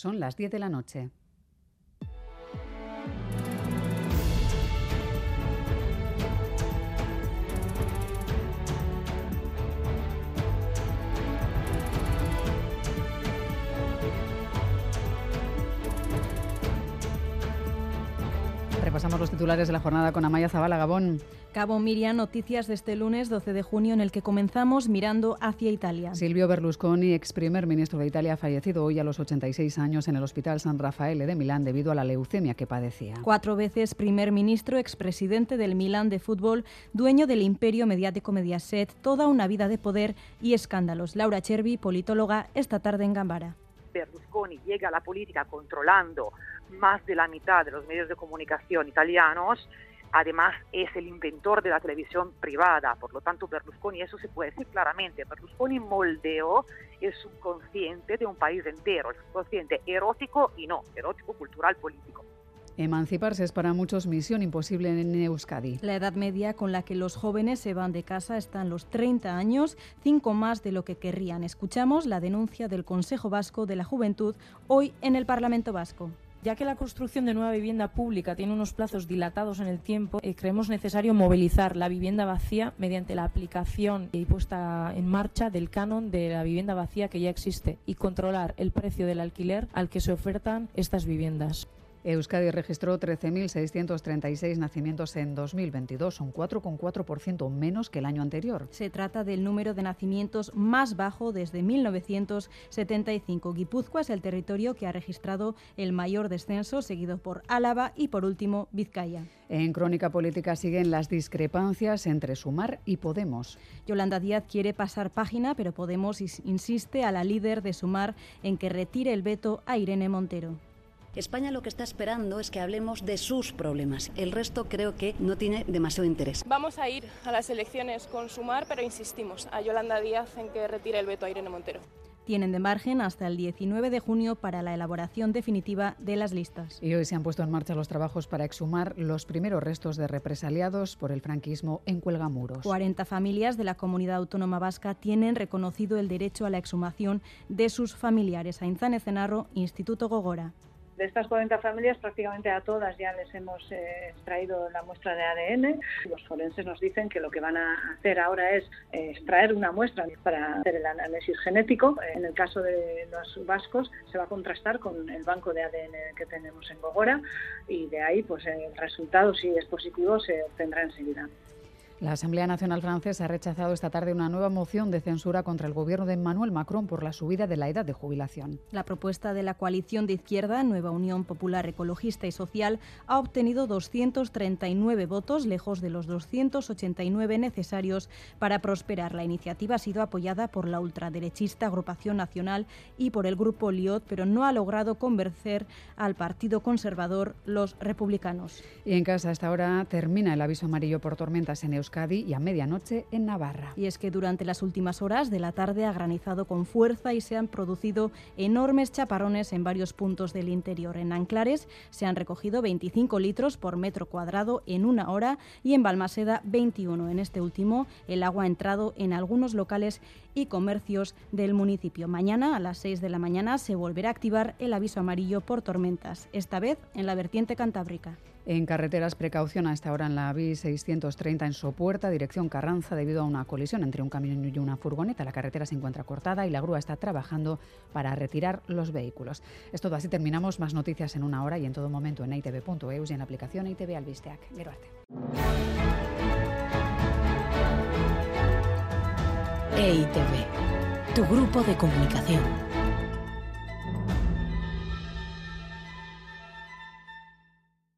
Son las 10 de la noche. Repasamos los titulares de la jornada con Amaya Zabala Gabón. Cabo Miriam, noticias de este lunes 12 de junio en el que comenzamos mirando hacia Italia. Silvio Berlusconi, ex primer ministro de Italia, fallecido hoy a los 86 años en el Hospital San Rafael de Milán debido a la leucemia que padecía. Cuatro veces primer ministro, expresidente del Milán de fútbol, dueño del imperio mediático Mediaset, toda una vida de poder y escándalos. Laura Chervi, politóloga, esta tarde en Gambara. Berlusconi llega a la política controlando más de la mitad de los medios de comunicación italianos, además es el inventor de la televisión privada, por lo tanto Berlusconi, eso se puede decir claramente, Berlusconi moldeó el subconsciente de un país entero, el subconsciente erótico y no, erótico, cultural, político. Emanciparse es para muchos misión imposible en Euskadi. La edad media con la que los jóvenes se van de casa está en los 30 años, cinco más de lo que querrían. Escuchamos la denuncia del Consejo Vasco de la Juventud hoy en el Parlamento Vasco. Ya que la construcción de nueva vivienda pública tiene unos plazos dilatados en el tiempo, eh, creemos necesario movilizar la vivienda vacía mediante la aplicación y puesta en marcha del canon de la vivienda vacía que ya existe y controlar el precio del alquiler al que se ofertan estas viviendas. Euskadi registró 13.636 nacimientos en 2022, un 4,4% menos que el año anterior. Se trata del número de nacimientos más bajo desde 1975. Guipúzcoa es el territorio que ha registrado el mayor descenso, seguido por Álava y, por último, Vizcaya. En Crónica Política siguen las discrepancias entre Sumar y Podemos. Yolanda Díaz quiere pasar página, pero Podemos insiste a la líder de Sumar en que retire el veto a Irene Montero. España lo que está esperando es que hablemos de sus problemas. El resto creo que no tiene demasiado interés. Vamos a ir a las elecciones con Sumar, pero insistimos a Yolanda Díaz en que retire el veto a Irene Montero tienen de margen hasta el 19 de junio para la elaboración definitiva de las listas. Y hoy se han puesto en marcha los trabajos para exhumar los primeros restos de represaliados por el franquismo en Cuelgamuros. 40 familias de la comunidad autónoma vasca tienen reconocido el derecho a la exhumación de sus familiares. A Inzane Cenarro, Instituto Gogora de estas 40 familias, prácticamente a todas ya les hemos eh, extraído la muestra de ADN. Los forenses nos dicen que lo que van a hacer ahora es eh, extraer una muestra para hacer el análisis genético. En el caso de los vascos, se va a contrastar con el banco de ADN que tenemos en Gogora y de ahí, pues el resultado, si es positivo, se obtendrá enseguida. La Asamblea Nacional Francesa ha rechazado esta tarde una nueva moción de censura contra el gobierno de Emmanuel Macron por la subida de la edad de jubilación. La propuesta de la coalición de izquierda, Nueva Unión Popular Ecologista y Social, ha obtenido 239 votos, lejos de los 289 necesarios para prosperar. La iniciativa ha sido apoyada por la ultraderechista Agrupación Nacional y por el grupo Liot, pero no ha logrado convencer al Partido Conservador, los republicanos. Y en casa, hasta ahora termina el aviso amarillo por tormentas en Euskadi y a medianoche en Navarra. Y es que durante las últimas horas de la tarde ha granizado con fuerza y se han producido enormes chaparrones en varios puntos del interior. En Anclares se han recogido 25 litros por metro cuadrado en una hora y en Balmaseda 21. En este último, el agua ha entrado en algunos locales y comercios del municipio. Mañana a las 6 de la mañana se volverá a activar el aviso amarillo por tormentas, esta vez en la vertiente cantábrica. En carreteras, precaución a esta hora en la B630 en Sopuerta, dirección Carranza, debido a una colisión entre un camión y una furgoneta. La carretera se encuentra cortada y la grúa está trabajando para retirar los vehículos. Es todo, así terminamos. Más noticias en una hora y en todo momento en itv.eus y en la aplicación ITV Albisteac. EITV, tu grupo de comunicación.